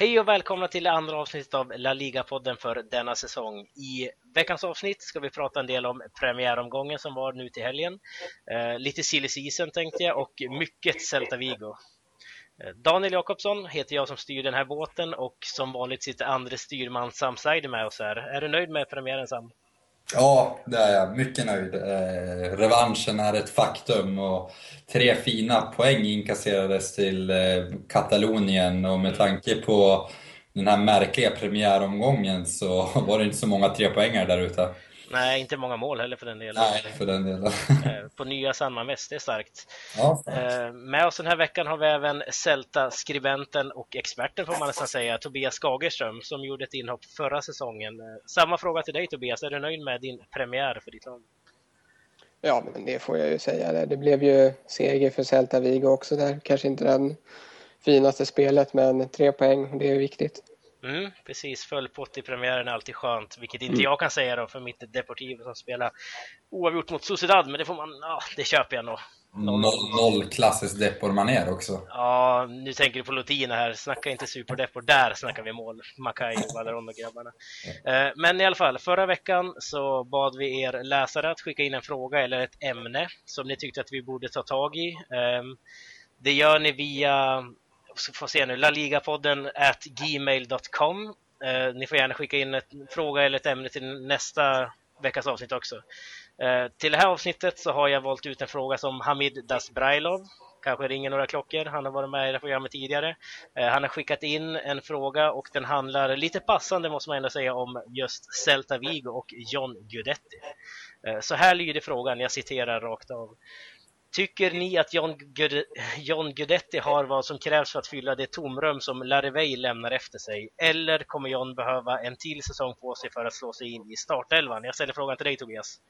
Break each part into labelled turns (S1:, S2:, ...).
S1: Hej och välkomna till det andra avsnittet av La Liga-podden för denna säsong. I veckans avsnitt ska vi prata en del om premiäromgången som var nu till helgen. Eh, lite silly season tänkte jag och mycket Celta Vigo. Eh, Daniel Jakobsson heter jag som styr den här båten och som vanligt sitter andre styrman Sam Seide med oss här. Är du nöjd med premiären Sam?
S2: Ja, det är jag. Mycket nöjd. Eh, revanschen är ett faktum och tre fina poäng inkasserades till eh, Katalonien och med tanke på den här märkliga premiäromgången så var det inte så många trepoängare där ute.
S1: Nej, inte många mål heller för den delen.
S2: Nej, för den delen.
S1: Eh, på nya San West, det är starkt.
S2: Ja,
S1: Eh, Med oss den här veckan har vi även Celta-skribenten och experten får man nästan säga, Tobias Skagerström som gjorde ett inhopp förra säsongen. Eh, Samma fråga till dig Tobias, är du nöjd med din premiär för ditt lag?
S3: Ja, men det får jag ju säga. Det blev ju seger för Celta Vigo också där. Kanske inte den finaste spelet, men tre poäng det är viktigt.
S1: Mm, precis, fullpott i premiären är alltid skönt, vilket inte jag kan säga då för mitt Deportivo som spelar oavgjort mot Sociedad, men det får man, ja, det köper jag nog.
S2: Noll, noll klassiskt Depor-manér också.
S1: Ja, nu tänker du på Lotina här. Snacka inte superdepor. Där snackar vi mål. Makai och Valeron och grabbarna. Eh, Men i alla fall, förra veckan så bad vi er läsare att skicka in en fråga eller ett ämne som ni tyckte att vi borde ta tag i. Ehm, Det gör ni via, får se nu, laligapodden at gmail.com. Eh, Ni får gärna skicka in en fråga eller ett ämne till nästa veckas avsnitt också. Eh, till det här avsnittet så har jag valt ut en fråga som Hamid Dasbrailov. Kanske ringer några klockor. Han har varit med i det här programmet tidigare. Eh, han har skickat in en fråga och den handlar lite passande måste man ändå säga om just Celta Vigo och John Guidetti. Eh, så här lyder frågan, jag citerar rakt av. Tycker ni att John, Gud John Guidetti har vad som krävs för att fylla det tomrum som Larivey lämnar efter sig? Eller kommer John behöva en till säsong på sig för att slå sig in i startelvan? Jag ställer frågan till dig Tobias.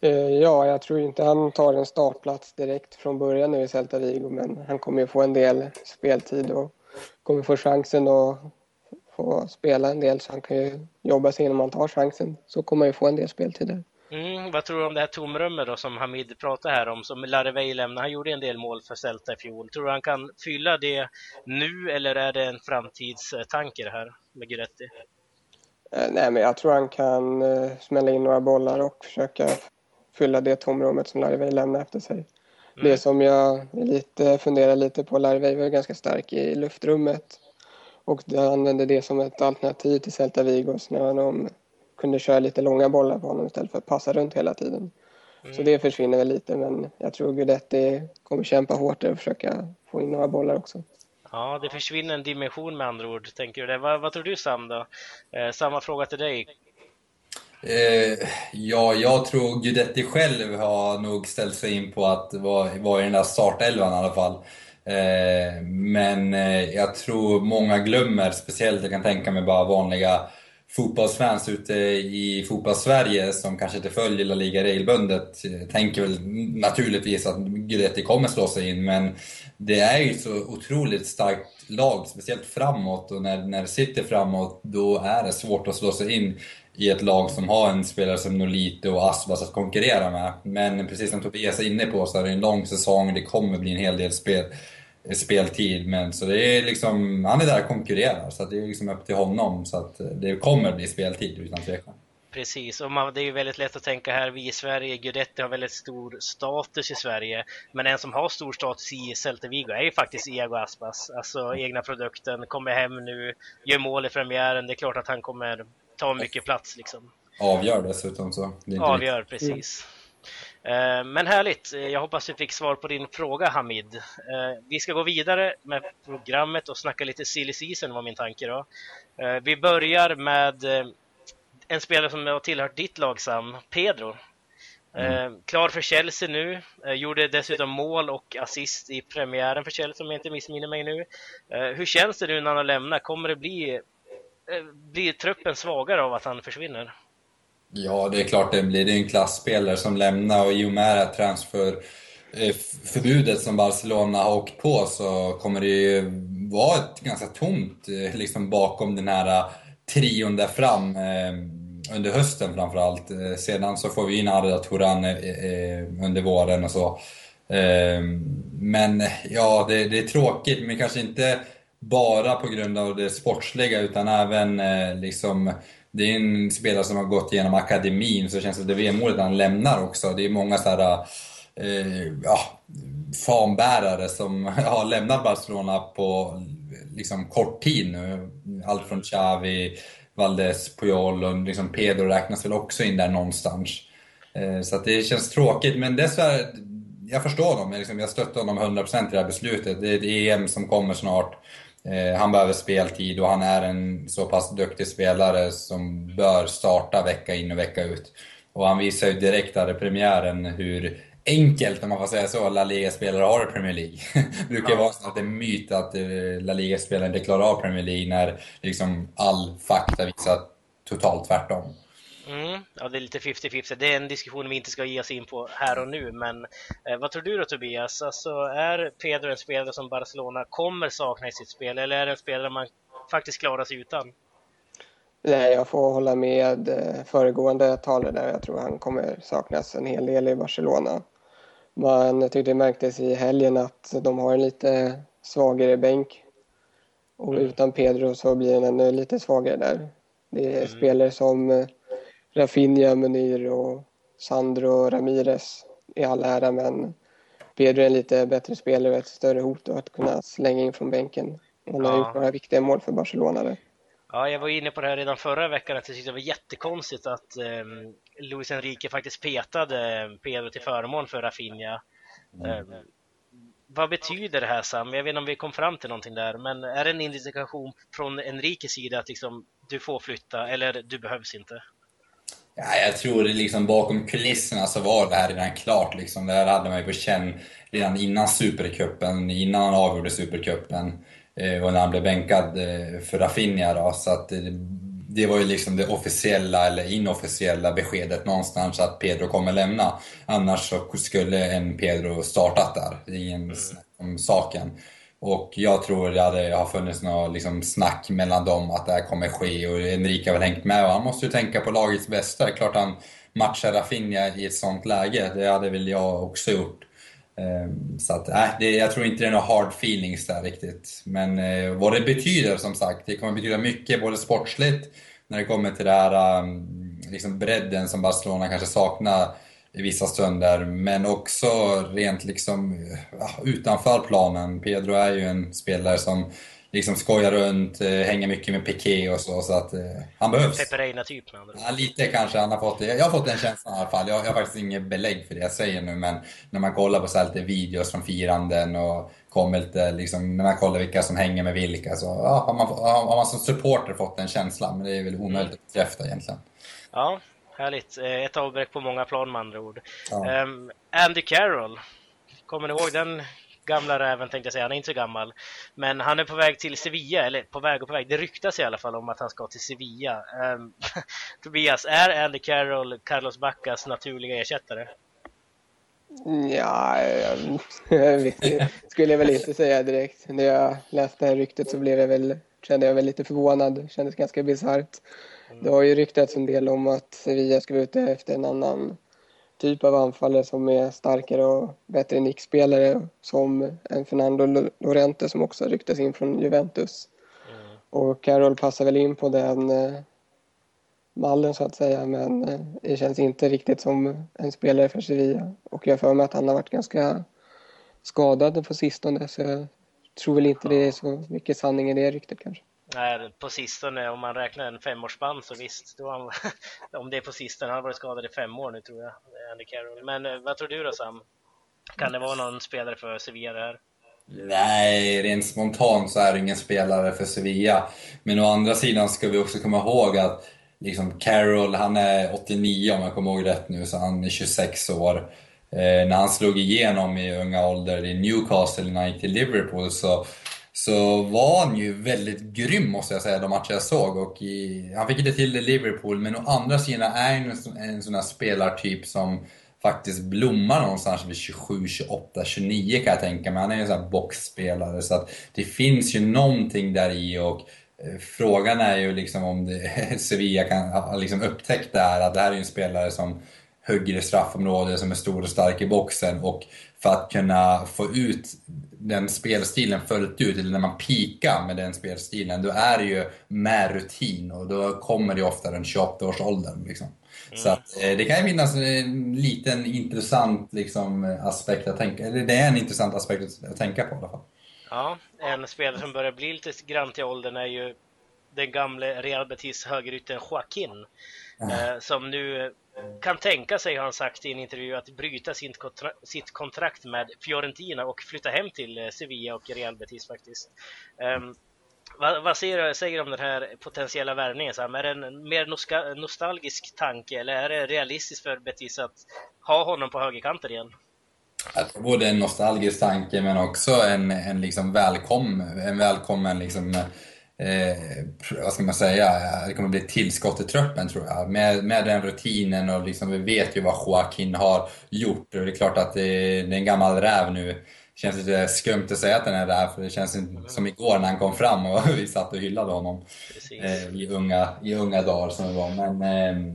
S3: Eh, ja, jag tror inte han tar en startplats direkt från början nu i Celta Vigo, men han kommer ju få en del speltid och kommer få chansen att få spela en del så han kan ju jobba sig in om han tar chansen. Så kommer han ju få en del speltid där.
S1: Mm, vad tror du om det här tomrummet då som Hamid pratade här om, som Larivey lämnade? Han gjorde en del mål för Celta i fjol. Tror du han kan fylla det nu eller är det en framtidstanke det här med Guidetti?
S3: Eh, Nej, men jag tror han kan eh, smälla in några bollar och försöka fylla det tomrummet som Larivey lämnar efter sig. Det som jag lite, funderar lite på, Larivey var ganska stark i luftrummet och de använde det som ett alternativ till Celta Vigo när de kunde köra lite långa bollar på honom istället för att passa runt hela tiden. Så det försvinner väl lite, men jag tror Guidetti kommer kämpa hårt där och försöka få in några bollar också.
S1: Ja, det försvinner en dimension med andra ord, tänker du? Vad, vad tror du Sam då? Eh, samma fråga till dig.
S2: Eh, ja, jag tror Guidetti själv har nog ställt sig in på att vara, vara i den där startelvan i alla fall. Eh, men eh, jag tror många glömmer, speciellt jag kan tänka mig bara vanliga fotbollsfans ute i fotbollssverige som kanske inte följer La Liga regelbundet eh, tänker väl naturligtvis att Guidetti kommer slå sig in men det är ju så otroligt starkt lag, speciellt framåt och när, när det sitter framåt då är det svårt att slå sig in i ett lag som har en spelare som Nolito och Asbas att konkurrera med. Men precis som Tobias är inne på så är det en lång säsong, det kommer bli en hel del spel, speltid. Men så det är liksom, han är där och konkurrerar så det är liksom upp till honom. Så att det kommer bli speltid utan tvekan.
S1: Precis, och man, det är ju väldigt lätt att tänka här, vi i Sverige, Guidetti har väldigt stor status i Sverige, men en som har stor status i Celta Vigo är ju faktiskt Iago Aspas, alltså egna produkten, kommer hem nu, gör mål i premiären, det är klart att han kommer ta mycket plats liksom.
S2: Avgör dessutom så.
S1: Avgör, precis. Eh, Men härligt, Eh, jag hoppas du fick svar på din fråga Hamid. Eh, Vi ska gå vidare med programmet och snacka lite silly season var min tanke då. Eh, Vi börjar med eh, en spelare som har tillhört ditt lag Sam, Pedro. Eh, klar för Chelsea nu, eh, gjorde dessutom mål och assist i premiären för Chelsea om jag inte missminner mig nu. Eh, hur känns det nu när han har lämnat? Kommer det bli, eh, blir truppen svagare av att han försvinner?
S2: Ja, det är klart det blir. Det är en klassspelare som lämnar och i och med det här transferförbudet eh, som Barcelona har åkt på så kommer det ju vara ett ganska tomt eh, liksom bakom den här eh, trion där fram under hösten framförallt. Sedan så får vi in Arda Turan under våren och så. Ehm, men ja, det, det är tråkigt men kanske inte bara på grund av det sportsliga utan även liksom det är en spelare som har gått igenom akademin så det känns som det VM-målet han lämnar också. Det är många så här, eh, ja, fanbärare som har lämnat Barcelona på liksom kort tid nu. Allt från Xavi, Valdes, Puyol och liksom Pedro räknas väl också in där någonstans. Eh, så att det känns tråkigt, men dessvärre, jag förstår dem. Liksom, jag stöttar honom 100% i det här beslutet. Det är ett EM som kommer snart. Eh, han behöver speltid och han är en så pass duktig spelare som bör starta vecka in och vecka ut. Och han visar ju direkt här i premiären hur enkelt, om man får säga så, La Liga-spelare har i Premier League. det brukar ju vara så att det är en myt att eh, La Liga-spelare inte klarar av Premier League när liksom all fakta visar totalt tvärtom.
S1: Mm, ja, det är lite 50-50. Det är en diskussion vi inte ska ge oss in på här och nu, men eh, vad tror du då Tobias? Alltså, är Pedro en spelare som Barcelona kommer sakna i sitt spel, eller är det en spelare man faktiskt klarar sig utan?
S3: Nej, jag får hålla med eh, föregående talare där. Jag tror han kommer saknas en hel del i Barcelona. Man tyckte det märktes i helgen att de har en lite svagare bänk. Och mm. utan Pedro så blir den ännu lite svagare där. Det är mm. spelare som eh, Rafinha, Munir och Sandro Ramirez i all ära men Pedro är en lite bättre spelare och ett större hot att kunna slänga in från bänken. Han har ja. gjort några viktiga mål för Barcelona där.
S1: Ja, jag var inne på det här redan förra veckan att jag tyckte det var jättekonstigt att eh, Luis Enrique faktiskt petade Pedro till förmån för Rafinha. Mm. Eh, vad betyder det här Sam? Jag vet inte om vi kom fram till någonting där, men är det en indikation från Enriques sida att liksom, du får flytta eller du behövs inte?
S2: Ja, jag tror liksom bakom kulisserna så var det här redan klart. Liksom. Det här hade man ju på känn redan innan Supercupen, innan han avgjorde Supercupen eh, och när han blev bänkad eh, för Rafinha. Då, så att det, var ju liksom det officiella eller inofficiella beskedet någonstans att Pedro kommer lämna. Annars så skulle en Pedro startat där. Det är ingen om saken. Och jag tror det hade har funnits något liksom snack mellan dem att det här kommer ske och Enrique har väl hängt med och han måste ju tänka på lagets bästa. Det är klart han matchar Rafinha i ett sånt läge. Det hade väl jag också gjort. Ehm, så att, äh, det, jag tror inte det är några hard feelings där riktigt. Men eh, vad det betyder som sagt, det kommer betyda mycket både sportsligt när det kommer till det här ehm, liksom bredden som Barcelona kanske saknar i vissa stunder, men också rent liksom utanför planen. Pedro är ju en spelare som liksom skojar runt, eh, hänger mycket med Piqué och så, så att eh, han behövs.
S1: Peperina typ med
S2: andra Ja, lite kanske han har fått. Jag har fått den känslan i alla fall. Jag, jag har faktiskt inget belägg för det jag säger nu, men när man kollar på så här lite videos från firanden och kommer lite, liksom, när man kollar vilka som hänger med vilka, så ja, har, man, har man som supporter fått den känslan, men det är väl omöjligt att bekräfta egentligen.
S1: Ja, Härligt. Eh, ett avbräck på många plan med andra ord. Ja. Um, Andy Carroll. Kommer ni ihåg den gamla räven tänkte jag säga, han är inte så gammal. Men han är på väg till Sevilla, eller på väg och på väg. Det ryktas i alla fall om att han ska till Sevilla. Um, Tobias, är Andy Carroll Carlos Baccas naturliga ersättare?
S3: Ja, jag, jag skulle jag väl inte säga direkt. När jag läste det här ryktet så blev jag väl, kände jag väl lite förvånad. Kändes ganska bisarrt. Det har ju ryktats en del om att Sevilla ska vara ute efter en annan typ av anfallare som är starkare och bättre nickspelare som en Fernando Lorente som också ryktas in från Juventus. Mm. Och Carroll passar väl in på den eh, mallen så att säga men eh, det känns inte riktigt som en spelare för Sevilla. Och jag för mig att han har varit ganska skadad på sistone så jag tror väl inte det är så mycket sanning i det ryktet kanske.
S1: Nej, på sistone, om man räknar en femårsspann så visst, då han, om det är på sistone, han har varit skadad i fem år nu tror jag, eh, Andy Carroll. Men eh, vad tror du då Sam? Kan det vara någon spelare för Sevilla det här?
S2: Nej, rent spontant så är det ingen spelare för Sevilla. Men å andra sidan ska vi också komma ihåg att liksom Carroll, han är 89 om jag kommer ihåg rätt nu, så han är 26 år. Eh, när han slog igenom i unga ålder i Newcastle när han gick till Liverpool så så var han ju väldigt grym måste jag säga, de matcher jag såg. Och i, han fick inte till det i Liverpool, men å andra sidan är han en, en sån här spelartyp som faktiskt blommar någonstans vid 27, 28, 29 kan jag tänka mig. Han är ju en sån här boxspelare, så att det finns ju någonting där i och eh, Frågan är ju liksom om det, Sevilla kan ha liksom upptäckt det här, att det här är en spelare som hugger i straffområdet, som är stor och stark i boxen och för att kunna få ut den spelstilen fullt ut, eller när man pikar med den spelstilen, då är det ju med rutin och då kommer det ofta den 28-årsåldern. Liksom. Mm. Så att, eh, det kan ju finnas en liten intressant liksom, aspekt att tänka, eller det är en intressant aspekt att tänka på i alla fall.
S1: Ja, en spelare som börjar bli lite grann till åldern är ju den gamle Real Betis högerytten Joaquin. Mm. som nu kan tänka sig, har han sagt i en intervju, att bryta sitt, kontra sitt kontrakt med Fiorentina och flytta hem till eh, Sevilla och Real Betis faktiskt. Um, vad, vad säger, säger du om den här potentiella värvningen? Är det en mer nostalgisk tanke eller är det realistiskt för Betis att ha honom på högerkanten igen?
S2: Att både en nostalgisk tanke men också en, en liksom välkommen, en välkommen liksom eh, vad ska man säga, det kommer bli ett tillskott i truppen tror jag. Med, med den rutinen och liksom, vi vet ju vad Joaquin har gjort. Och det är klart att det, det är en gammal räv nu. Det känns lite skumt att säga att den är räv, för det känns som igår när han kom fram och vi satt och hyllade honom eh, i, unga, i unga dagar som det var. Men eh,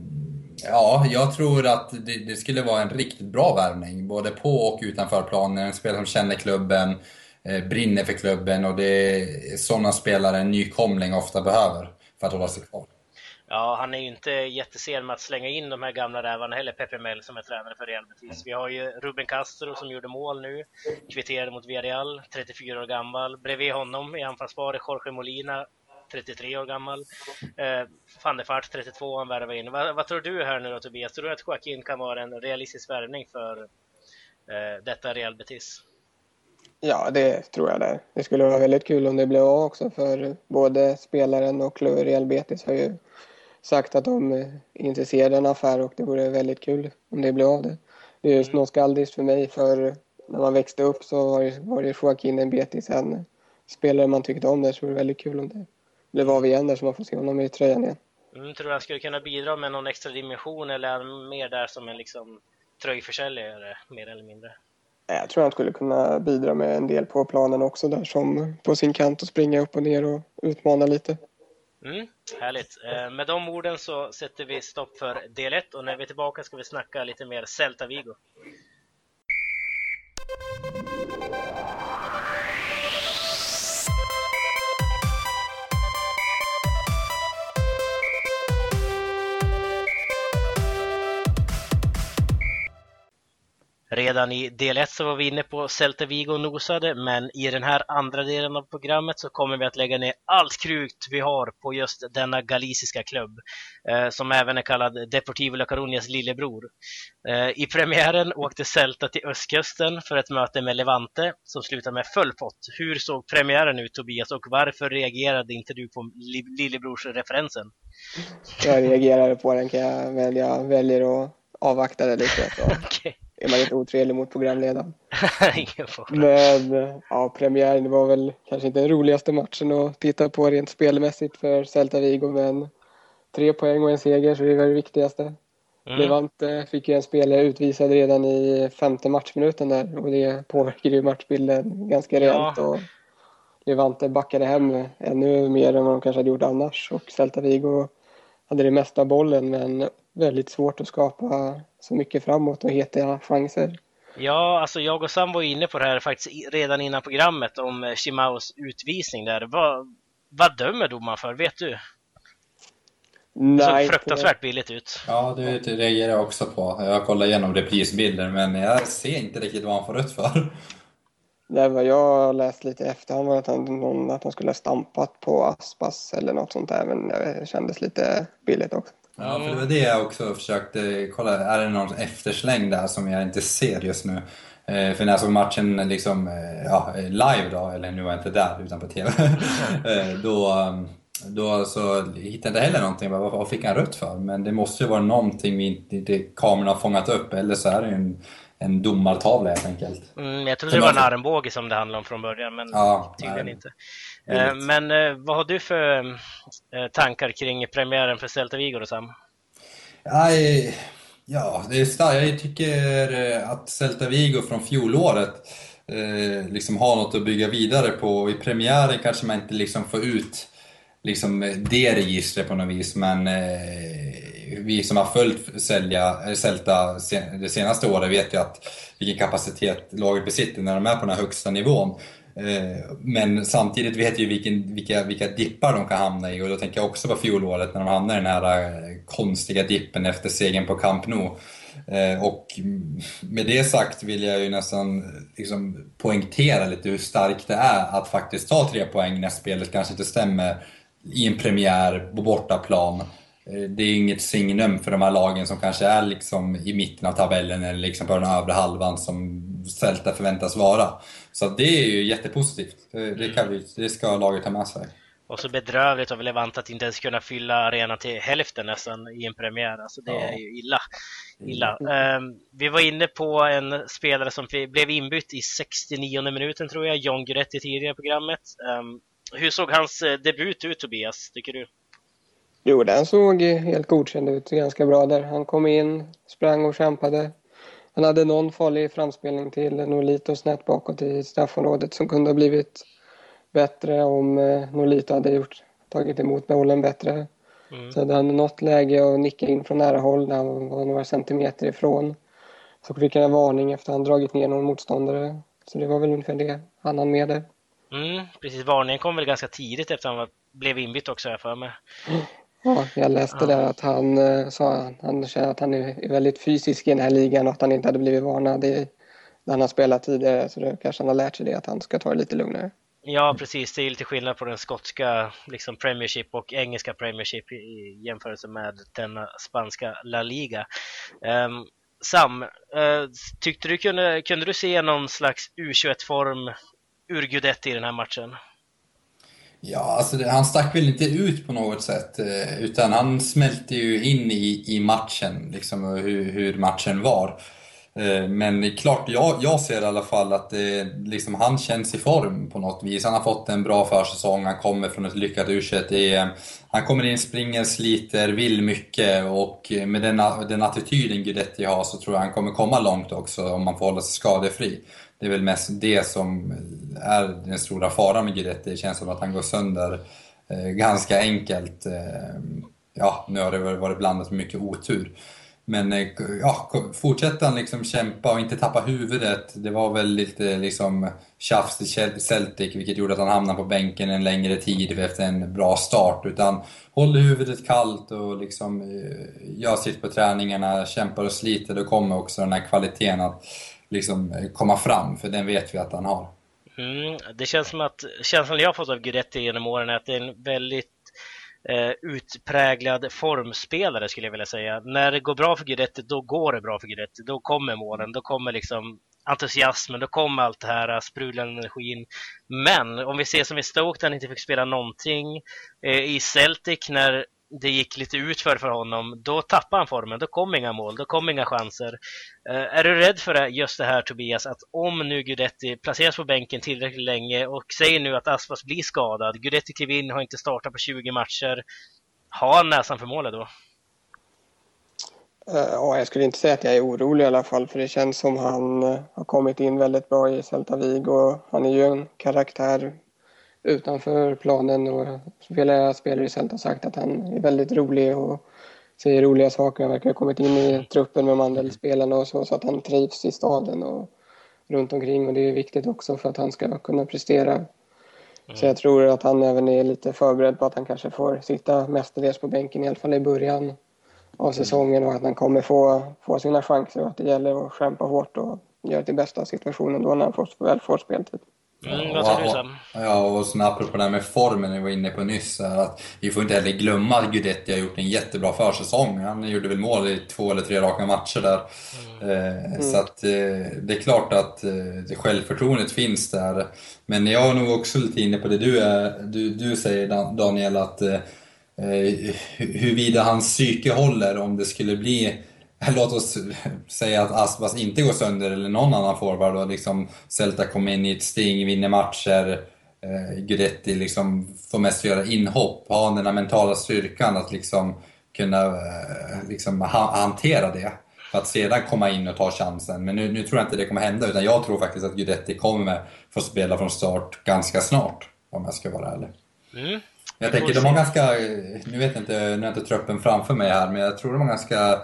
S2: ja, jag tror att det, det, skulle vara en riktigt bra värvning, både på och utanför planen. En spelare som känner klubben, Eh, Eh, brinner för klubben och det är sådana spelare en nykomling ofta behöver för att hålla sig kvar.
S1: Ja, han är ju inte jättesen med att slänga in de här gamla rävarna heller, Pepe Mel som är tränare för Real Betis. Vi har ju Ruben Castro som gjorde mål nu, kvitterade mot Villarreal, 34 år gammal. Bredvid honom i anfallsparet Jorge Molina, 33 år gammal. Eh, van der Fart, 32, han värvar in. Va, vad tror du här nu då Tobias? Tror du att Joaquin kan vara en realistisk värvning för eh, detta Real Betis?
S3: Ja, det tror jag det. Det skulle vara väldigt kul om det blev av också för både spelaren och Real Betis har ju sagt att de är intresserade av en affär och det vore väldigt kul om det blev av det. Det är just mm. nostalgiskt för mig för när man växte upp så var det, var Joaquin Betis en spelare man tyckte om där så det vore väldigt kul om det blev av igen där så man får se honom i tröjan igen.
S1: Mm, tror du han skulle kunna bidra med någon extra dimension eller är han mer där som en liksom tröjförsäljare mer eller mindre?
S3: Jag tror han skulle kunna bidra med en del på planen också där som på sin kant och springa upp och ner och utmana lite.
S1: Mm, härligt. Eh, med de orden så sätter vi stopp för del 1 och när vi är tillbaka ska vi snacka lite mer Celta Vigo. Redan i del 1 så var vi inne på Celta Vigo och nosade, men i den här andra delen av programmet så kommer vi att lägga ner allt krut vi har på just denna galiciska klubb, eh, som även är kallad Deportivo La Coruñas lillebror. Eh, I premiären åkte Celta till östkusten för ett möte med Levante som slutade med full pott. Hur såg premiären ut Tobias och varför reagerade inte du på lillebrorsreferensen?
S3: Jag reagerade på den kan jag välja, jag väljer att avvakta det lite. Okay är man lite otrevlig mot programledaren. Men ja, premiären var väl kanske inte den roligaste matchen att titta på rent spelmässigt för Celta Vigo, men tre poäng och en seger, så det var det viktigaste. Mm. Levante fick ju en spelare utvisad redan i femte matchminuten där och det påverkade ju matchbilden ganska rejält. Ja. Och Levante backade hem ännu mer än vad de kanske hade gjort annars och Celta Vigo hade det mesta bollen men väldigt svårt att skapa så mycket framåt och heta chanser.
S1: Ja, alltså jag och Sam var inne på det här faktiskt redan innan programmet om Shimaos utvisning där. Vad, vad dömer domaren för? Vet du? Det såg fruktansvärt billigt ut.
S2: Ja, det reagerar jag också på. Jag kollar igenom reprisbilder, men jag ser inte riktigt vad han får rött för.
S3: Det vad jag läst lite efterhand var att han, att han skulle ha stampat på Aspas eller något sånt där, men det kändes lite billigt också.
S2: Ja, för det var det jag också försökte kolla. Är det någon eftersläng där som jag inte ser just nu? Eh, för när jag såg matchen liksom, eh, ja, live då, eller nu var jag inte där utan på TV, eh, då, då så hittade jag inte heller någonting. Vad, vad fick han rött för? Men det måste ju vara någonting vi inte, kameran har fångat upp, eller så är det en, en domartavla helt enkelt.
S1: Mm, jag trodde det var en armbåge som det handlade om från början, men ja, tydligen nej. inte. Eh, men eh, vad har du för eh, tankar kring premiären för Celta Vigo då Sam?
S2: Aj, ja, det är starkt. Jag tycker att Celta Vigo från fjolåret eh, liksom har något att bygga vidare på. I premiären kanske man inte liksom får ut liksom det registret på något vis, men eh, vi som har följt Sälja, Celta det senaste året vet ju att vilken kapacitet laget besitter när de är på den här högsta nivån. Eh, men samtidigt vet vi vilken, vilka, vilka dippar de kan hamna i och då tänker jag också på fjolåret när de hamnade i den här eh, konstiga dippen efter segern på Camp Nou. Eh, och med det sagt vill jag ju nästan liksom poängtera lite hur starkt det är att faktiskt ta tre poäng när spelet kanske inte stämmer i en premiär på bortaplan. Det är inget signum för de här lagen som kanske är liksom i mitten av tabellen eller liksom på den övre halvan som Celta förväntas vara. Så det är ju jättepositivt. Det, kan vi, det ska laget ta med sig.
S1: Och så bedrövligt av Levant att inte ens kunna fylla arenan till hälften nästan i en premiär. Alltså det ja. är ju illa. illa. Um, vi var inne på en spelare som blev inbytt i 69 minuten tror jag, John Guidetti tidigare i programmet. Um, hur såg hans eh, debut ut Tobias, tycker du?
S3: Jo, den såg helt godkänd ut, ganska bra där. Han kom in, sprang och kämpade. Han hade någon farlig framspelning till Nolito snett bakåt i straffområdet som kunde ha blivit bättre om eh, Nolito hade gjort, tagit emot bollen bättre. Mm. Så hade han något läge att nicka in från nära håll när han var några centimeter ifrån. Så fick han en varning efter att han dragit ner någon motståndare. Så det var väl ungefär det han hann med det.
S1: Mm, precis, varningen kom väl ganska tidigt efter att han blev inbytt också, jag för mig.
S3: Ja, jag läste där att han eh, sa han känner att han är väldigt fysisk i den här ligan och att han inte hade blivit varnad i, när han har spelat tidigare. Så då kanske han har lärt sig det, att han ska ta det lite lugnare.
S1: Ja, precis. Det är lite skillnad på den skotska liksom Premiership och engelska Premiership i jämförelse med den spanska La Liga. Um, Sam, uh, tyckte du kunde, kunde du se någon slags U21-form ur Gudetti i den här matchen?
S2: Ja, alltså det, han stack väl inte ut på något sätt, eh, utan han smälte ju in i, i matchen, liksom hur, hur matchen var. Eh, men klart, jag, jag ser i alla fall att det, liksom, han känns i form på något vis. Han har fått en bra försäsong, han kommer från ett lyckat u EM. Han kommer in, springer, sliter, vill mycket och med den, den attityden Guidetti har så tror jag han kommer komma långt också om man får hålla sig skadefri. Det är väl mest det som är den stora faran med Guidetti. Det känns som att han går sönder eh, ganska enkelt. Eh, ja, nu har det varit blandat med mycket otur. Men eh, ja, fortsätter han liksom kämpa och inte tappa huvudet. Det var väl lite liksom tjafs i Celtic vilket gjorde att han hamnade på bänken en längre tid efter en bra start. Utan håller huvudet kallt och liksom eh, gör sitt på träningarna, kämpar och sliter. Då kommer också den här kvaliteten att liksom eh, komma fram, för den vet vi att han har.
S1: Mm, det känns som att känslan jag har fått av Guidetti genom åren är att det är en väldigt eh, utpräglad formspelare skulle jag vilja säga. När det går bra för Guidetti, då går det bra för Guidetti. Då kommer målen, då kommer liksom entusiasmen, då kommer allt det här eh, sprudlande energin. Men om vi ser som i Stoke där han inte fick spela någonting, eh, i Celtic när det gick lite utför för honom, då tappade han formen. Då kom inga mål, då kom inga chanser. Uh, är du rädd för just det här Tobias, att om nu Gudetti placeras på bänken tillräckligt länge och säger nu att Aspas blir skadad, Gudetti klev in, har inte startat på 20 matcher, har han näsan för målet då?
S3: Uh, ja, jag skulle inte säga att jag är orolig i alla fall, för det känns som han uh, har kommit in väldigt bra i Celta Vigo. Han är ju en karaktär utanför planen och flera spelare i Celta har sagt att han är väldigt rolig och säger roliga saker. Han verkar ha kommit in i truppen med de andra spelarna och så, så att han trivs i staden och runt omkring och det är viktigt också för att han ska kunna prestera. Mm. Så jag tror att han även är lite förberedd på att han kanske får sitta mestadels på bänken i alla fall i början av säsongen och att han kommer få, få sina chanser och att det gäller att kämpa hårt och göra det bästa av situationen då när han får, väl får speltid.
S1: Mm, vad säger du Sam?
S2: Ja, och sen apropå det här med formen vi var inne på nyss, att vi får inte heller glömma att Guidetti har gjort en jättebra försäsong. Han gjorde väl mål i två eller tre raka matcher där. Mm. Eh, mm. Så att eh, det är klart att eh, självförtroendet finns där. Men jag är nog också lite inne på det du, är, du, du säger Daniel, att eh, eh, huruvida hans psyke håller om det skulle bli låt oss säga att Aspas inte går sönder eller någon annan forward och liksom Celta kommer in i ett sting, vinner matcher, eh, Guidetti liksom får mest göra inhopp, ha den här mentala styrkan att liksom kunna eh, liksom ha, hantera det. För att sedan komma in och ta chansen. Men nu, nu, tror jag inte det kommer hända, utan jag tror faktiskt att Guidetti kommer få spela från start ganska snart, om jag ska vara ärlig.
S1: Mm.
S2: Jag tänker de har ganska, nu vet jag inte, nu har jag inte truppen framför mig här, men jag tror de har ganska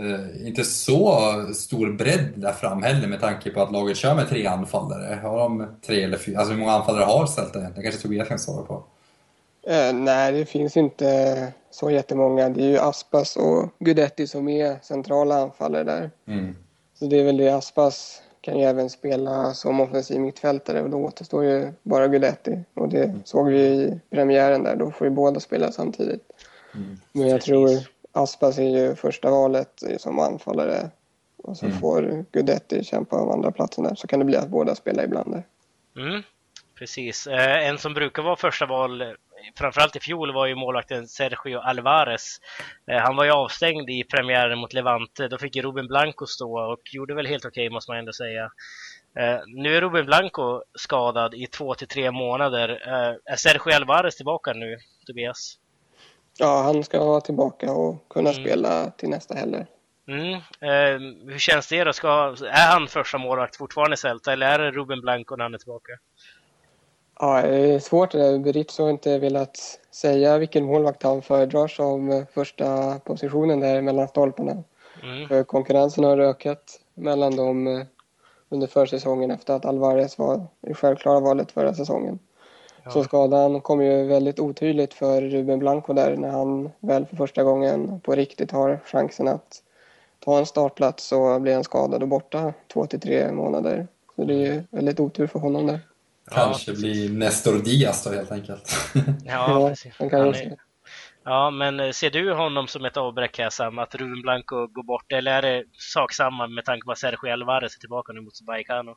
S2: eh, inte så stor bredd där fram heller med tanke på att laget kör med tre anfallare. Har de tre eller fyra? Alltså hur många anfallare har Celta egentligen? kanske Tobias kan svara på.
S3: Eh, nej, det finns inte så jättemånga. Det är ju Aspas och Gudetti som är centrala anfallare där.
S2: Mm.
S3: Så det är väl det. Aspas kan ju även spela som offensiv mittfältare och då återstår ju bara Gudetti. Och det
S2: Mm.
S3: såg vi i premiären där. Då får ju båda spela samtidigt.
S2: Mm.
S3: Men jag tror Aspas är ju första valet som anfallare. Och så
S2: Mm.
S3: får Gudetti kämpa om andra platsen där. Så kan det bli att båda spelar ibland där.
S1: Mm, precis. Eh, en som brukar vara första val, framförallt i fjol, var ju målvakten Sergio Alvarez. Eh, han var ju avstängd i premiären mot Levante. Då fick ju Ruben Blanco stå och gjorde väl helt okej måste man ändå säga. Eh, nu är Ruben Blanco skadad i två till tre månader. Är Sergio Alvarez tillbaka nu, Tobias?
S3: Ja, han ska vara tillbaka och kunna
S1: Mm.
S3: spela till nästa heller.
S1: Mm. Eh, hur känns det då? Ska, är han första målvakt fortfarande i Celta eller är det Ruben Blanco när han är tillbaka?
S3: Ja, det är svårt det där. Beritz har inte velat säga vilken målvakt han föredrar som första positionen där mellan stolparna.
S1: Mm.
S3: För konkurrensen har ökat mellan dem eh, under försäsongen efter att Alvarez var det självklara valet förra säsongen.
S1: Ja.
S3: Så skadan kom ju väldigt otydligt för Ruben Blanco där när han väl för första gången på riktigt har chansen att ta en startplats så blir han skadad och borta två till tre månader. Så det är ju väldigt otur för honom där.
S2: Kanske
S1: precis.
S2: blir Nestor Diaz då helt enkelt.
S1: Ja, precis.
S3: han kan
S1: Han
S3: också.
S1: är- Ja, men eh, ser du honom som ett avbräck här Sam, att Ruben Blanco går bort? Eller är det sak samma med tanke på att Sergio Alvarez är tillbaka nu mot Vallecano?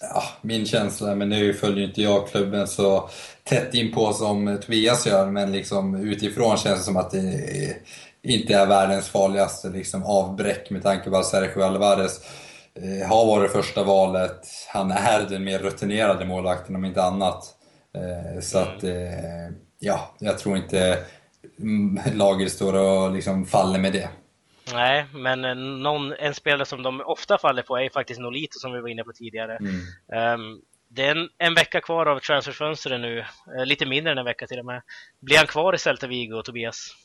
S2: Ja, min känsla, men nu följer inte jag klubben så tätt in på som Tobias gör, men liksom utifrån känns det som att det inte är världens farligaste liksom, avbräck med tanke på att Sergio Alvarez eh, har varit första valet. Han är den mer rutinerade målvakten om inte annat. Eh, så att, eh, ja, jag tror inte mm, laget står och liksom faller med det.
S1: Nej, men eh, någon, en spelare som de ofta faller på är faktiskt Nolito som vi var inne på tidigare.
S2: Mm.
S1: Ehm, det är en, en vecka kvar av transferfönstret nu, eh, lite mindre än en vecka till och med. Blir han kvar i Celta Vigo, Tobias?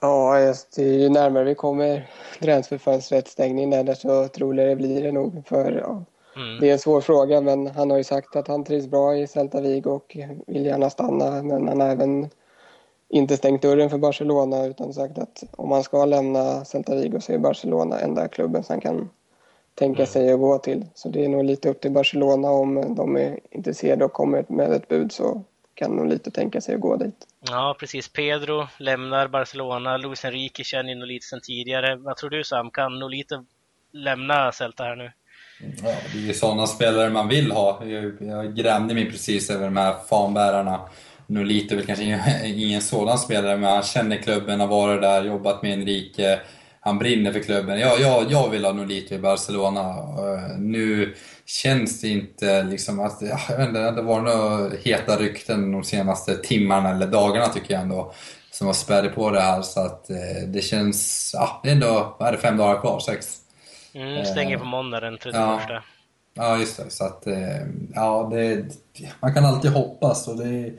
S3: Ja, just det. ju närmare vi kommer transferfönstrets stängning där så troligare blir det nog. För ja,
S1: Mm.
S3: det är en svår fråga men han har ju sagt att han trivs bra i Celta Vigo och vill gärna stanna. Men han har även inte stängt dörren för Barcelona utan sagt att om han ska lämna Celta Vigo så är Barcelona enda klubben som han kan tänka sig att gå till. Så det är nog lite upp till Barcelona om de är intresserade och kommer med ett bud så kan nog lite tänka sig att gå dit.
S1: Ja, precis. Pedro lämnar Barcelona. Luis Enrique känner ju Nolito sedan tidigare. Vad tror du Sam? Kan Nolito lämna Celta här nu?
S2: Ja, det är ju sådana spelare man vill ha. Jag, jag grämde mig precis över de här fanbärarna. Nolito är väl kanske ingen, ingen sådan spelare, men han känner klubben, har varit där, jobbat med Enrique. Han brinner för klubben. Ja, ja, jag vill ha Nolito i Barcelona. Eh, Nu känns det inte liksom att... Ja, jag vet inte, det varit några heta rykten de senaste timmarna eller dagarna tycker jag ändå. Som har spädit på det här, så att eh, det känns... Ja, det är ändå... Vad är det? Fem dagar kvar? Sex?
S1: Mm, stänger på måndag den 31.
S2: Ja. Ja, just det. Så att, eh, ja, det, man kan alltid hoppas och det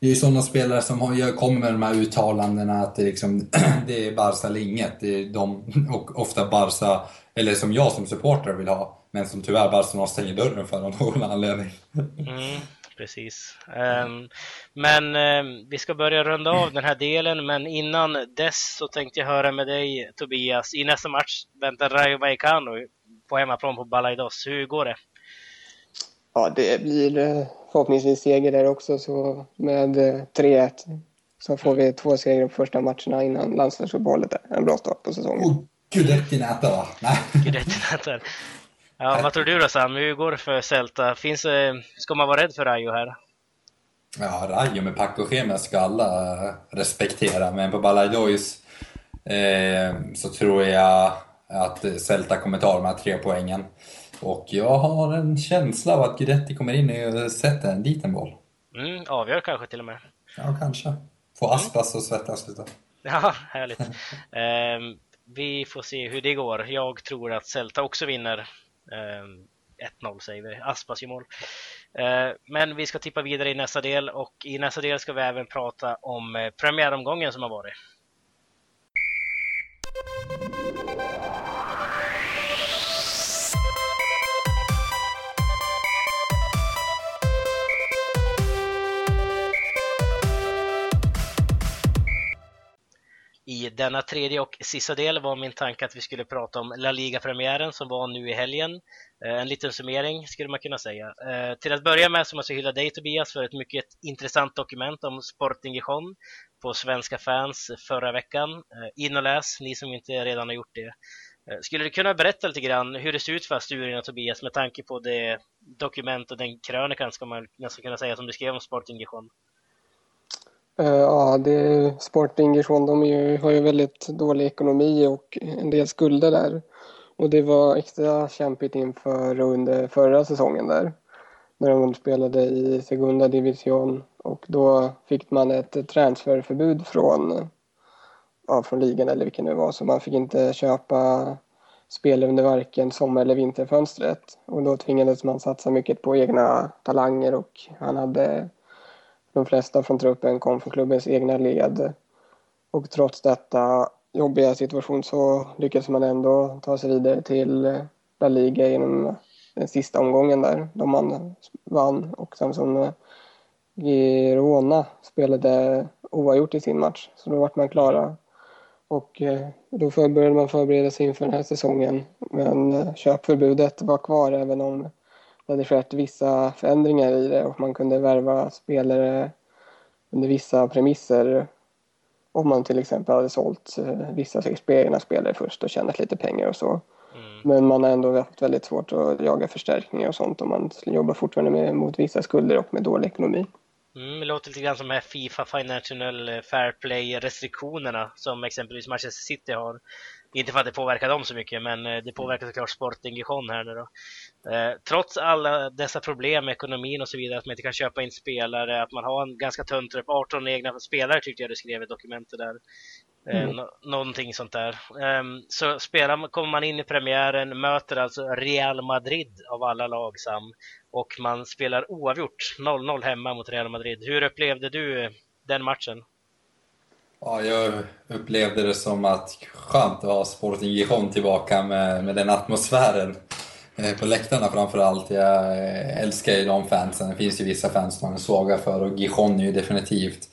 S2: det är ju sådana spelare som gör- kommer med de här uttalandena att det, liksom, det är Barca eller inget. Det är de, och ofta Barca, eller som jag som supporter vill ha, men som tyvärr Barcelona stänger dörren för av någon anledning.
S1: Mm, precis. Um, men um, vi ska börja runda av den här delen, men innan dess så tänkte jag höra med dig Tobias. I nästa match väntar Rayo Vallecano på hemmaplan på Balaidos. Hur går det?
S3: Ja, det blir eh, förhoppningsvis seger där också så med eh, 3-1 så får vi två segrar på första matcherna innan landslagsuppehållet. En bra start på säsongen.
S2: Och Gudetti näta va? Nej.
S1: i rätt Ja, vad tror du då Sam? Hur går det för Celta? Finns det, ska man vara rädd för Rayo här?
S2: Ja, Rayo med Paco ska alla eh, respektera, men på Balaidois eh, så tror jag att Celta kommer ta de här tre poängen. Och jag har en känsla av att Guidetti kommer in och sätter en liten boll.
S1: Mm, avgör kanske till och med.
S2: Ja, kanske. Få Aspas och svettas lite.
S1: Ja, härligt. Ehm, vi får se hur det går. Jag tror att Celta också vinner. Ehm, 1-0 säger vi. Aspas gör mål. Eh, men vi ska tippa vidare i nästa del och i nästa del ska vi även prata om eh, premiäromgången som har varit. I denna tredje och sista del var min tanke att vi skulle prata om La Liga-premiären som var nu i helgen. Eh, en liten summering skulle man kunna säga. Eh, till att börja med så måste jag hylla dig Tobias för ett mycket intressant dokument om Sporting Gijon på Svenska fans förra veckan. Eh, in och läs, ni som inte redan har gjort det. Skulle du kunna berätta lite grann hur det ser ut för Asturien och Tobias med tanke på det dokument och den krönikan ska man nästan kunna säga som du skrev om Sporting Gijon?
S3: Uh, ja, det, Sporting Gijon, de ju, har ju väldigt dålig ekonomi och en del skulder där. Och det var extra kämpigt inför under förra säsongen där. När de spelade i Segunda Division och då fick man ett transferförbud från, ja, från ligan eller vilken det var. Så man fick inte köpa spel under varken sommar eller vinterfönstret. Och då tvingades man satsa mycket på egna talanger och han hade de flesta från truppen kom från klubbens egna led. Och trots detta jobbiga situation så lyckades man ändå ta sig vidare till La Liga genom den sista omgången där, då man vann. Och sen som eh, Girona spelade oavgjort i sin match, så då vart man klara. Och eh, då började man förbereda sig inför den här säsongen. Men eh, köpförbudet var kvar även om det hade skett vissa förändringar i det och man kunde värva spelare under vissa premisser. Om man till exempel hade sålt eh, vissa egna spelare först och tjänat lite pengar och så. Mm. Men man har ändå haft väldigt svårt att jaga förstärkningar och sånt och man jobbar fortfarande med, mot vissa skulder och med dålig ekonomi.
S1: Mm, det låter lite grann som de här Fifa Financial Fair Play-restriktionerna som exempelvis Manchester City har. Inte för att det påverkar dem så mycket, men eh, det påverkar såklart Sporting Gijon här nu då. Eh, trots alla dessa problem med ekonomin och så vidare, att man inte kan köpa in spelare, att man har en ganska tunn trupp, 18 egna spelare tyckte jag du skrev i dokumentet där. Eh, mm. Nå någonting sånt där. Um, så spelar, kommer man in i premiären, möter alltså Real Madrid av alla lag Sam, och man spelar oavgjort 0-0 hemma mot Real Madrid. Hur upplevde du den matchen?
S2: Ja, jag upplevde det som att skönt att ha Sporting Gijon tillbaka med, med den atmosfären. Eh, på läktarna framförallt. Jag eh, älskar ju de fansen. Det finns ju vissa fans man är svaga för och Gijon är ju definitivt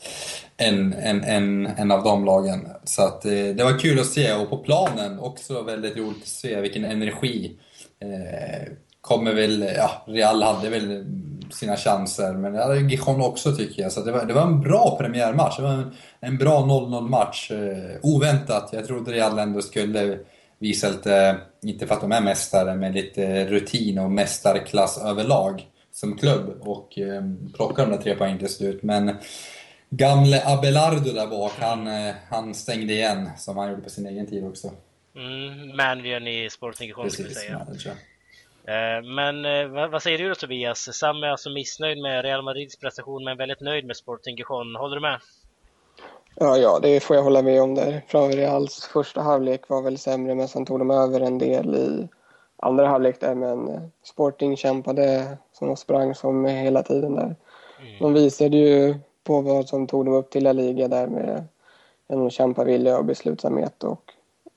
S2: en, en, en, en av de lagen. Så att, eh, det var kul att se och på planen också väldigt roligt att se vilken energi. Eh, kommer väl, ja, Real hade väl sina chanser, men det hade Gijon också tycker jag. Så det var, det var en bra premiärmatch. Det var en, en bra 0-0 match. Eh, oväntat. Jag trodde Real ändå skulle visa lite, inte för att de är mästare, men lite rutin och mästarklass överlag som klubb och eh, plocka de där tre poängen till slut. Men gamle Abelardo där bak, han, eh, han stängde igen som han gjorde på sin egen tid också.
S1: Mm, managern i Sporting Gijon skulle säga. Manager. Eh, men eh, vad säger du då Tobias? Sam är alltså missnöjd med Real Madrids prestation men väldigt nöjd med Sporting Gijon. Håller du med?
S3: Ja, ja, det får jag hålla med om där. Reals första halvlek var väl sämre men sen tog de över en del i andra halvlek där men eh, Sporting kämpade som de sprang som hela tiden där. Mm. De visade ju på vad som tog dem upp till La Liga där med en kämpavilja och beslutsamhet och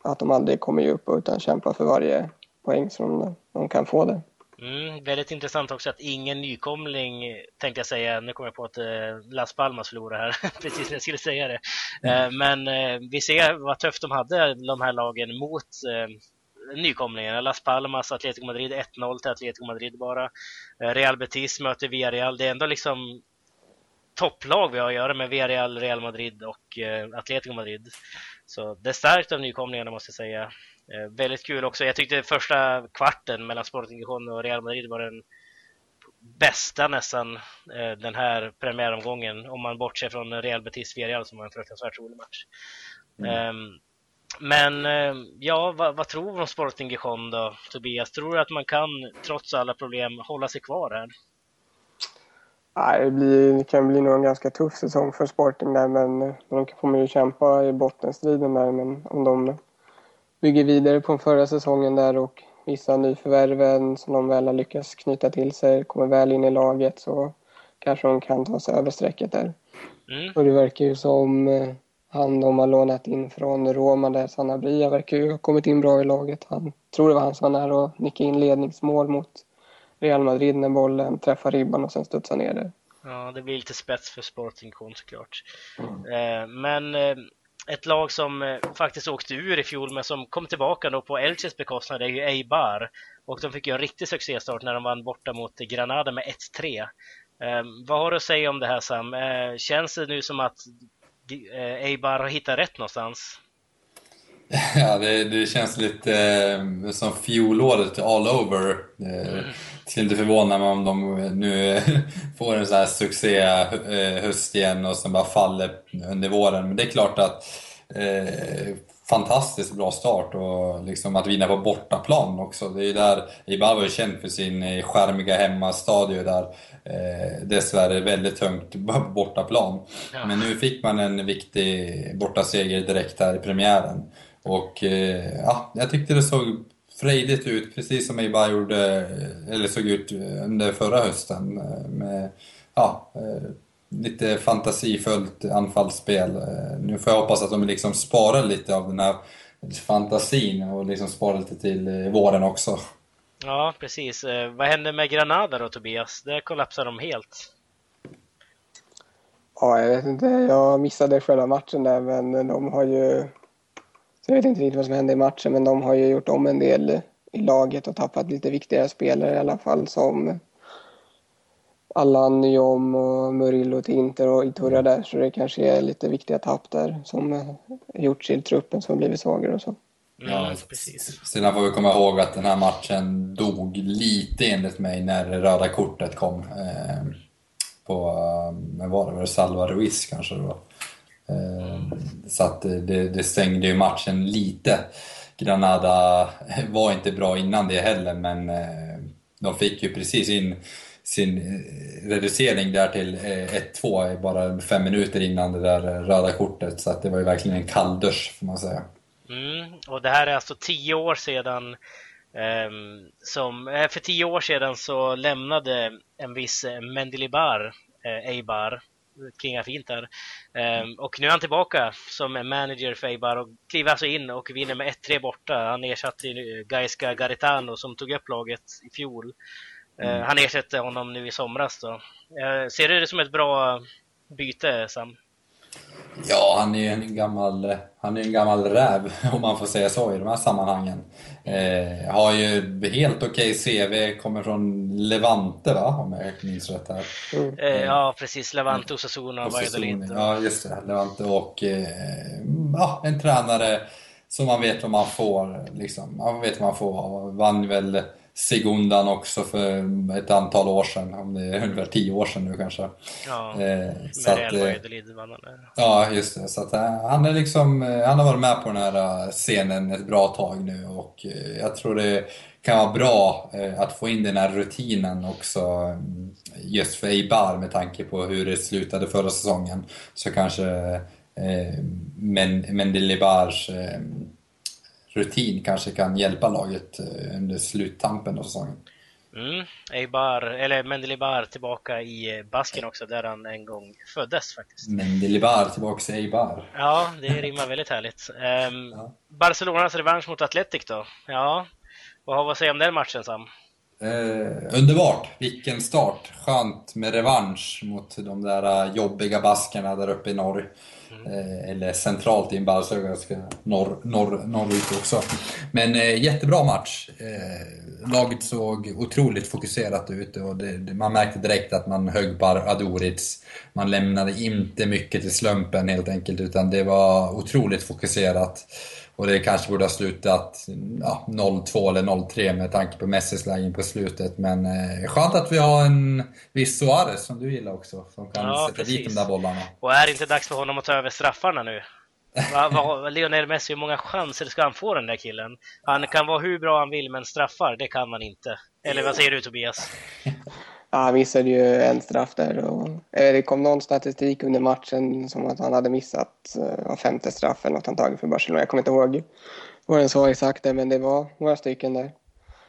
S3: att de aldrig kommer ge upp utan kämpa för varje poäng som de kan få det.
S1: Mm, väldigt intressant också att ingen nykomling, tänkte jag säga, nu kommer jag på att eh, Las Palmas förlorade här, precis när jag skulle säga det. Mm. Eh, men eh, vi ser vad tufft de hade, de här lagen, mot nykomlingarna. Las Palmas, Atletico Madrid 1-0 till Atletico Madrid bara. Real Betis möter Villarreal. Det är ändå liksom topplag vi har att göra med Villarreal, Real Madrid och Atletico Madrid. Så det är starkt av nykomlingarna måste jag säga. Eh, väldigt kul också. Jag tyckte första kvarten mellan Sporting Gijon och Real Madrid var den bästa nästan eh, den här premiäromgången om man bortser från Real Betis Villarreal som var en fruktansvärt rolig match. Mm. Um, men uh, ja, vad, vad tror du om Sporting Gijon då, Tobias? Tror du att man kan, trots alla problem, hålla sig kvar här?
S3: Nej, det, blir, det kan bli nog en ganska tuff säsong för Sporting där, men de kommer ju kämpa i bottenstriden där. Men om de bygger vidare på förra säsongen där och vissa nyförvärven som de väl har lyckats knyta till sig kommer väl in i laget så kanske de kan ta sig över strecket där. Mm. Och det verkar ju som eh, han de har lånat in från Roma där, Sanabria, verkar ju ha kommit in bra i laget. Han tror det var han som var nära och nickade in ledningsmål mot Real Madrid när bollen träffar ribban och sen studsar ner där.
S1: Ja, det blir lite spets för Sporting såklart. Mm. Eh, men eh, ett lag som eh, faktiskt åkte ur i fjol men som kom tillbaka då på Elches bekostnad är ju Eibar. Och de fick ju en riktig succéstart när de vann borta mot Granada med 1-3. Eh, vad har du att säga om det här Sam? Eh, känns det nu som att eh, Eibar har hittat rätt någonstans?
S2: Ja, det, det känns lite eh, som fjolåret all over. Eh, mm. Skulle inte förvåna mig om de nu får en sån här succé eh, höst igen och sen bara faller under våren. Men det är klart att eh, fantastiskt bra start och liksom att vinna på bortaplan också. Det är där Ibar var ju känd för sin eh, skärmiga hemmastadio där. Eh, dessvärre väldigt tungt bortaplan. Ja. Men nu fick man en viktig bortaseger direkt här i premiären. Och eh, ja, jag tyckte det såg frejdigt ut, precis som Eibar gjorde, eller såg ut under förra hösten. Med, ja, eh, lite fantasifullt anfallsspel. Nu får jag hoppas att de liksom sparar lite av den här fantasin och liksom sparar lite till våren också.
S1: Ja, precis. Vad hände med Granada då, Tobias? Där kollapsade de helt.
S3: Ja, jag vet inte. Jag missade själva matchen där, men de har ju så jag vet inte riktigt vad som hände i matchen, men de har ju gjort om en del i laget och tappat lite viktiga spelare i alla fall som Allan, Nyom och Murillo till Inter och Iturra där. Så det kanske är lite viktiga tapp där som gjorts i truppen som blivit svagare och så.
S2: Ja, precis. Sedan får vi komma ihåg att den här matchen dog lite enligt mig när röda kortet kom. Eh, på, vad var det, var det Salva Ruiz kanske då? Ehm, Eh, så att det, det stängde ju matchen lite. Granada var inte bra innan det heller, men eh, de fick ju precis in sin eh, reducering där till 1-2 bara fem minuter innan det där röda kortet. Så att det var ju verkligen en kalldusch får man säga.
S1: Mm, och det här är alltså tio år sedan um, som, för tio år sedan så lämnade en viss Mendilibar, eh, Eibar, klingar fint där. Um, och nu är han tillbaka som manager för Eibar och kliver alltså in och vinner med 1-3 borta. Han ersatte Gaisca Garitano som tog upp laget i fjol. Uh, mm. Han ersätter honom nu i somras då. Uh, ser du det som ett bra byte, Sam?
S2: Ja, han är ju en gammal, han är en gammal räv, om man får säga så, i de här sammanhangen. Eh, har ju helt okej okay CV, kommer från Levante va, om jag minns rätt här.
S1: Mm. Eh, ja, precis. Levante, Osasuna och Valladolid.
S2: Ja, just det. Levante och eh, ja, en tränare som man vet vad man får. Liksom. Man vet vad man får. Vann väl Segundan också för ett antal år sedan, om det är ungefär tio år sedan nu kanske.
S1: Ja, eh, så att, eh,
S2: Ja, just det. Så att, eh, han, är liksom, eh, han har varit med på den här scenen ett bra tag nu och jag tror det kan vara bra att få in den här rutinen också just för Eibar med tanke på hur det slutade förra säsongen. Så kanske eh, Mendelibars eh, rutin kanske kan hjälpa laget eh, under sluttampen av säsongen.
S1: Mm, Eibar, eller Mendelibar tillbaka i Basken också, där han en gång föddes faktiskt.
S2: Mendelibar tillbaka i Eibar.
S1: Ja, det rimmar väldigt härligt. Um, ja. Barcelonas revansch mot Atletic då? Ja, vad har vi att säga om den matchen Sam?
S2: Eh, underbart! Vilken start! Skönt med revansch mot de där jobbiga baskerna där uppe i norr. Mm. Eh, eller centralt i en ganska norr, norr, norrut också. Men eh, jättebra match. Eh, laget såg otroligt fokuserat ut och det, man märkte direkt att man högg på Adoric. Man lämnade inte mycket till slumpen helt enkelt, utan det var otroligt fokuserat. Och det kanske borde ha slutat ja, 0-2 eller 0-3 med tanke på Messis lägen på slutet. Men eh, skönt att vi har en viss Suarez som du gillar också, som kan ja, sätta precis. dit de där bollarna.
S1: Och är det inte dags för honom att ta över straffarna nu? Va, va, Lionel Messi, hur många chanser ska han få den där killen? Han kan vara hur bra han vill, men straffar, det kan man inte. Eller vad säger du Tobias?
S3: Ja, han missade ju en straff där. Och, det kom någon statistik under matchen som att han hade missat uh, femte straffen något han tagit för Barcelona. Jag kommer inte ihåg vad den sa exakt men det var några stycken där.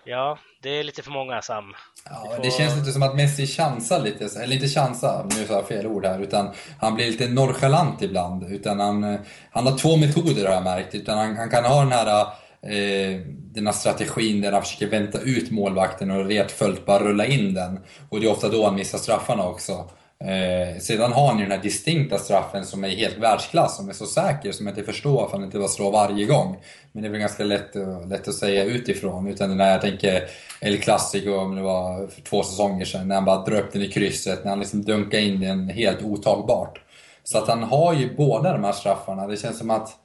S1: Ja, det är lite för många Sam.
S2: Ja, det känns lite som att Messi chansar lite, eller inte chansar, nu sa jag fel ord här, utan han blir lite nonchalant ibland. Utan han, han har två metoder har jag märkt. Utan han, han kan ha den här, eh, den här strategin där han försöker vänta ut målvakten och retfullt bara rulla in den. Och det är ofta då han missar straffarna också. Eh, sedan har han ju den här distinkta straffen som är helt världsklass, som är så säker som jag inte förstår varför han inte bara slår varje gång. Men det är väl ganska lätt, lätt att säga utifrån. Utan när jag tänker El Clasico, om det var för två säsonger sedan, när han bara drar upp den i krysset, när han liksom dunkar in den helt otagbart. Så att han har ju båda de här straffarna. Det känns som att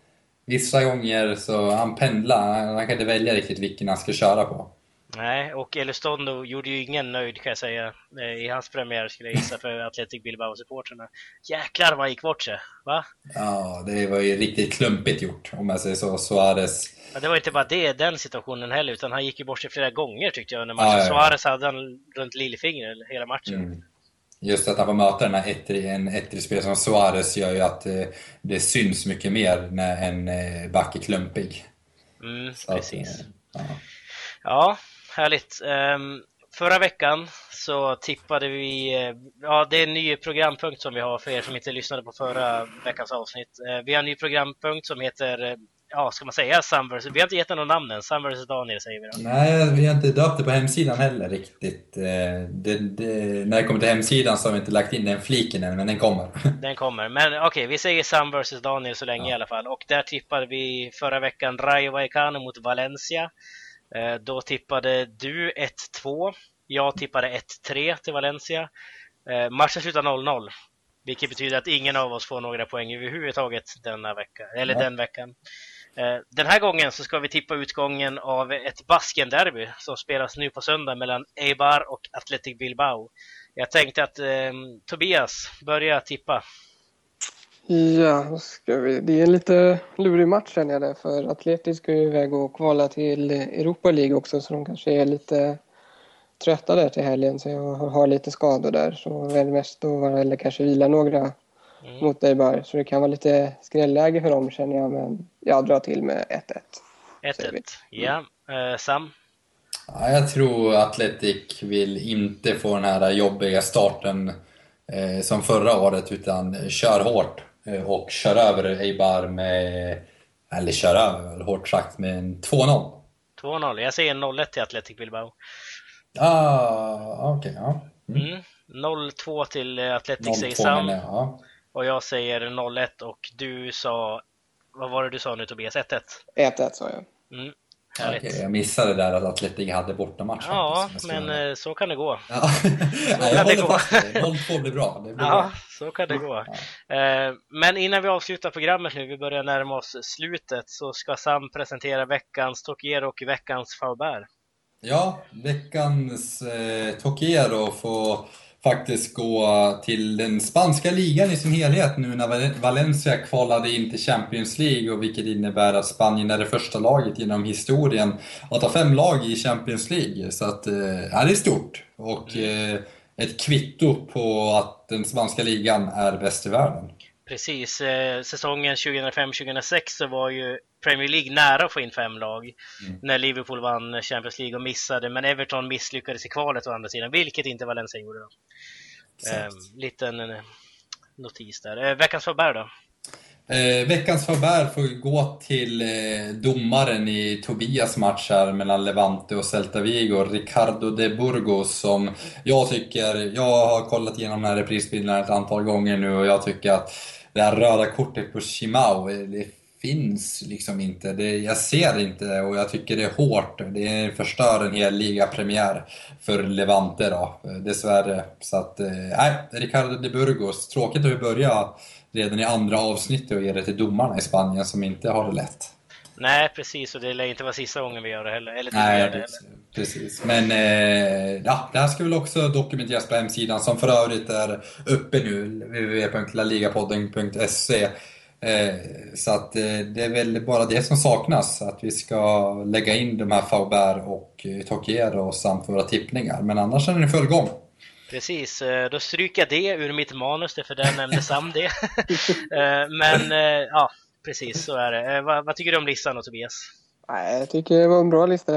S2: vissa gånger så han pendlar, han kan inte välja riktigt vilken han ska köra på.
S1: Nej, och Elistondo gjorde ju ingen nöjd kan jag säga eh, i hans premiär skulle jag gissa för Athletic Bilbao-supportrarna. Jäklar vad han gick bort sig, va?
S2: Ja, det var ju riktigt klumpigt gjort om jag säger så. Suarez.
S1: Ja, det var inte bara det, den situationen heller, utan han gick ju bort sig flera gånger tyckte jag under matchen. Ja, ja, ja. Suarez hade han runt lillfingret hela matchen. Mm.
S2: Just att han får möta den här ettri, en ettrig som Suarez gör ju att eh, det syns mycket mer när en eh, back är klumpig.
S1: Mm, precis. Att, ja. ja, härligt. Um, förra veckan så tippade vi, eh, ja det är en ny programpunkt som vi har för er som inte lyssnade på förra veckans avsnitt. Vi har en ny programpunkt som heter, ja ska man säga Sam vs. Vi har inte gett den någon namn än, Sam vs Daniel säger vi då.
S2: Nej, vi har inte döpt det på hemsidan heller riktigt. Uh, det, det, när det kommer till hemsidan så har vi inte lagt in den fliken än, men den kommer.
S1: Den kommer, men okej, okay, vi säger Sam vs Daniel så länge ja. i alla fall. Och där tippade vi förra veckan Rayo Vallecano mot Valencia. Eh, då tippade du 1-2. Jag tippade 1-3 till Valencia. Eh, matchen slutar 0-0. Vilket betyder att ingen av oss får några poäng överhuvudtaget denna vecka, eller ja. den veckan. Eh, den här gången så ska vi tippa utgången av ett Basken-derby som spelas nu på söndag mellan Eibar och Athletic Bilbao. Jag tänkte att eh, Tobias, börja tippa.
S3: Ja, ska vi. det är en lite lurig match känner jag det, för Athletic ska ju iväg och kvala till Europa League också så de kanske är lite trötta där till helgen så jag har lite skador där så väl mest att vara eller kanske vila några mm. mot dig bara så det kan vara lite skrälläge för dem känner jag men jag drar till med
S1: 1-1. 1-1, ja. Uh, Sam?
S2: Ja, jag tror Atletic vill inte få den här jobbiga starten eh, som förra året utan kör hårt Eh, och kör över Eibar med, eller kör över hårt sagt, med en 2-0.
S1: 2-0, jag säger 0-1 till Athletic Bilbao.
S2: Ah, okej, okay, ja.
S1: Mm. Mm. 0-2 till Athletic säger Sam. Ja. Och jag säger 0-1 och du sa, vad var det du sa nu Tobias? 1-1?
S3: 1-1 sa jag.
S1: Mm.
S2: Okay, jag missade där att Atletic hade bortamatch.
S1: Ja, men eh, så kan det gå.
S2: Ja. Så Nej, jag håller fast 0-2 blir bra. Det blir
S1: ja, bra. så kan det gå. Ja. Eh, men innan vi avslutar programmet nu, vi börjar närma oss slutet, så ska Sam presentera veckans Tokiero och veckans Faubert.
S2: Ja, veckans eh, Tokiero får faktiskt gå till den spanska ligan i sin helhet nu när Valencia kvalade in till Champions League och vilket innebär att Spanien är det första laget genom historien att ha fem lag i Champions League. Så att, eh, ja, det är stort. Och eh, ett kvitto på att den spanska ligan är bäst i världen.
S1: Precis, eh, säsongen 2005-2006 så var ju Premier League nära att få in fem lag mm. när Liverpool vann Champions League och missade, men Everton misslyckades i kvalet å andra sidan, vilket inte Valencia gjorde. Då. Eh, liten eh, notis där. Eh, veckans Faber då?
S2: Eh, veckans Faber får gå till eh, domaren i Tobias match här mellan Levante och Celta Vigo, Ricardo de Burgos, som jag tycker, jag har kollat igenom den här reprisbilden ett antal gånger nu och jag tycker att det här röda kortet på Shimao, eh, det finns liksom inte. Det, jag ser det inte och jag tycker det är hårt. Det förstör en hel ligapremiär för Levante då, eh, dessvärre. Så att, eh, nej, Ricardo de Burgos, tråkigt att vi börjar redan i andra avsnittet och ge det till domarna i Spanien som inte har det lätt.
S1: Nej, precis, och det lär inte vara sista gången vi gör det heller. Eller
S2: Nej, det heller. precis. Men eh, ja, det här ska väl också dokumenteras på hemsidan som för övrigt är uppe nu, www.laligapodden.se. Eh, så att eh, det är väl bara det som saknas, att vi ska lägga in de här Faubert och eh, Tokiero samt våra tippningar. Men annars är det full gång.
S1: Precis, då stryker jag det ur mitt manus, för där nämnde Sam det. Men ja, precis så är det. Vad, vad tycker du om listan då Tobias?
S3: Jag tycker det var en bra lista.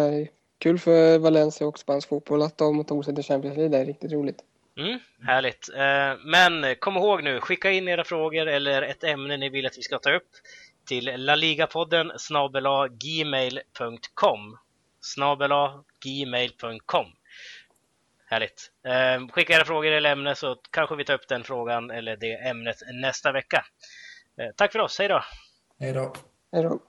S3: kul för Valencia och spansk fotboll att de tog sig till Champions League. Det är riktigt roligt.
S1: Mm, härligt. Eh, men kom ihåg nu, skicka in era frågor eller ett ämne ni vill att vi ska ta upp till laligapodden snabela gmail.com snabela gmail.com Härligt. Eh, skicka era frågor eller ämne så kanske vi tar upp den frågan eller det ämnet nästa vecka. Eh, tack för oss, hej då!
S2: Hej då.
S3: Hej då.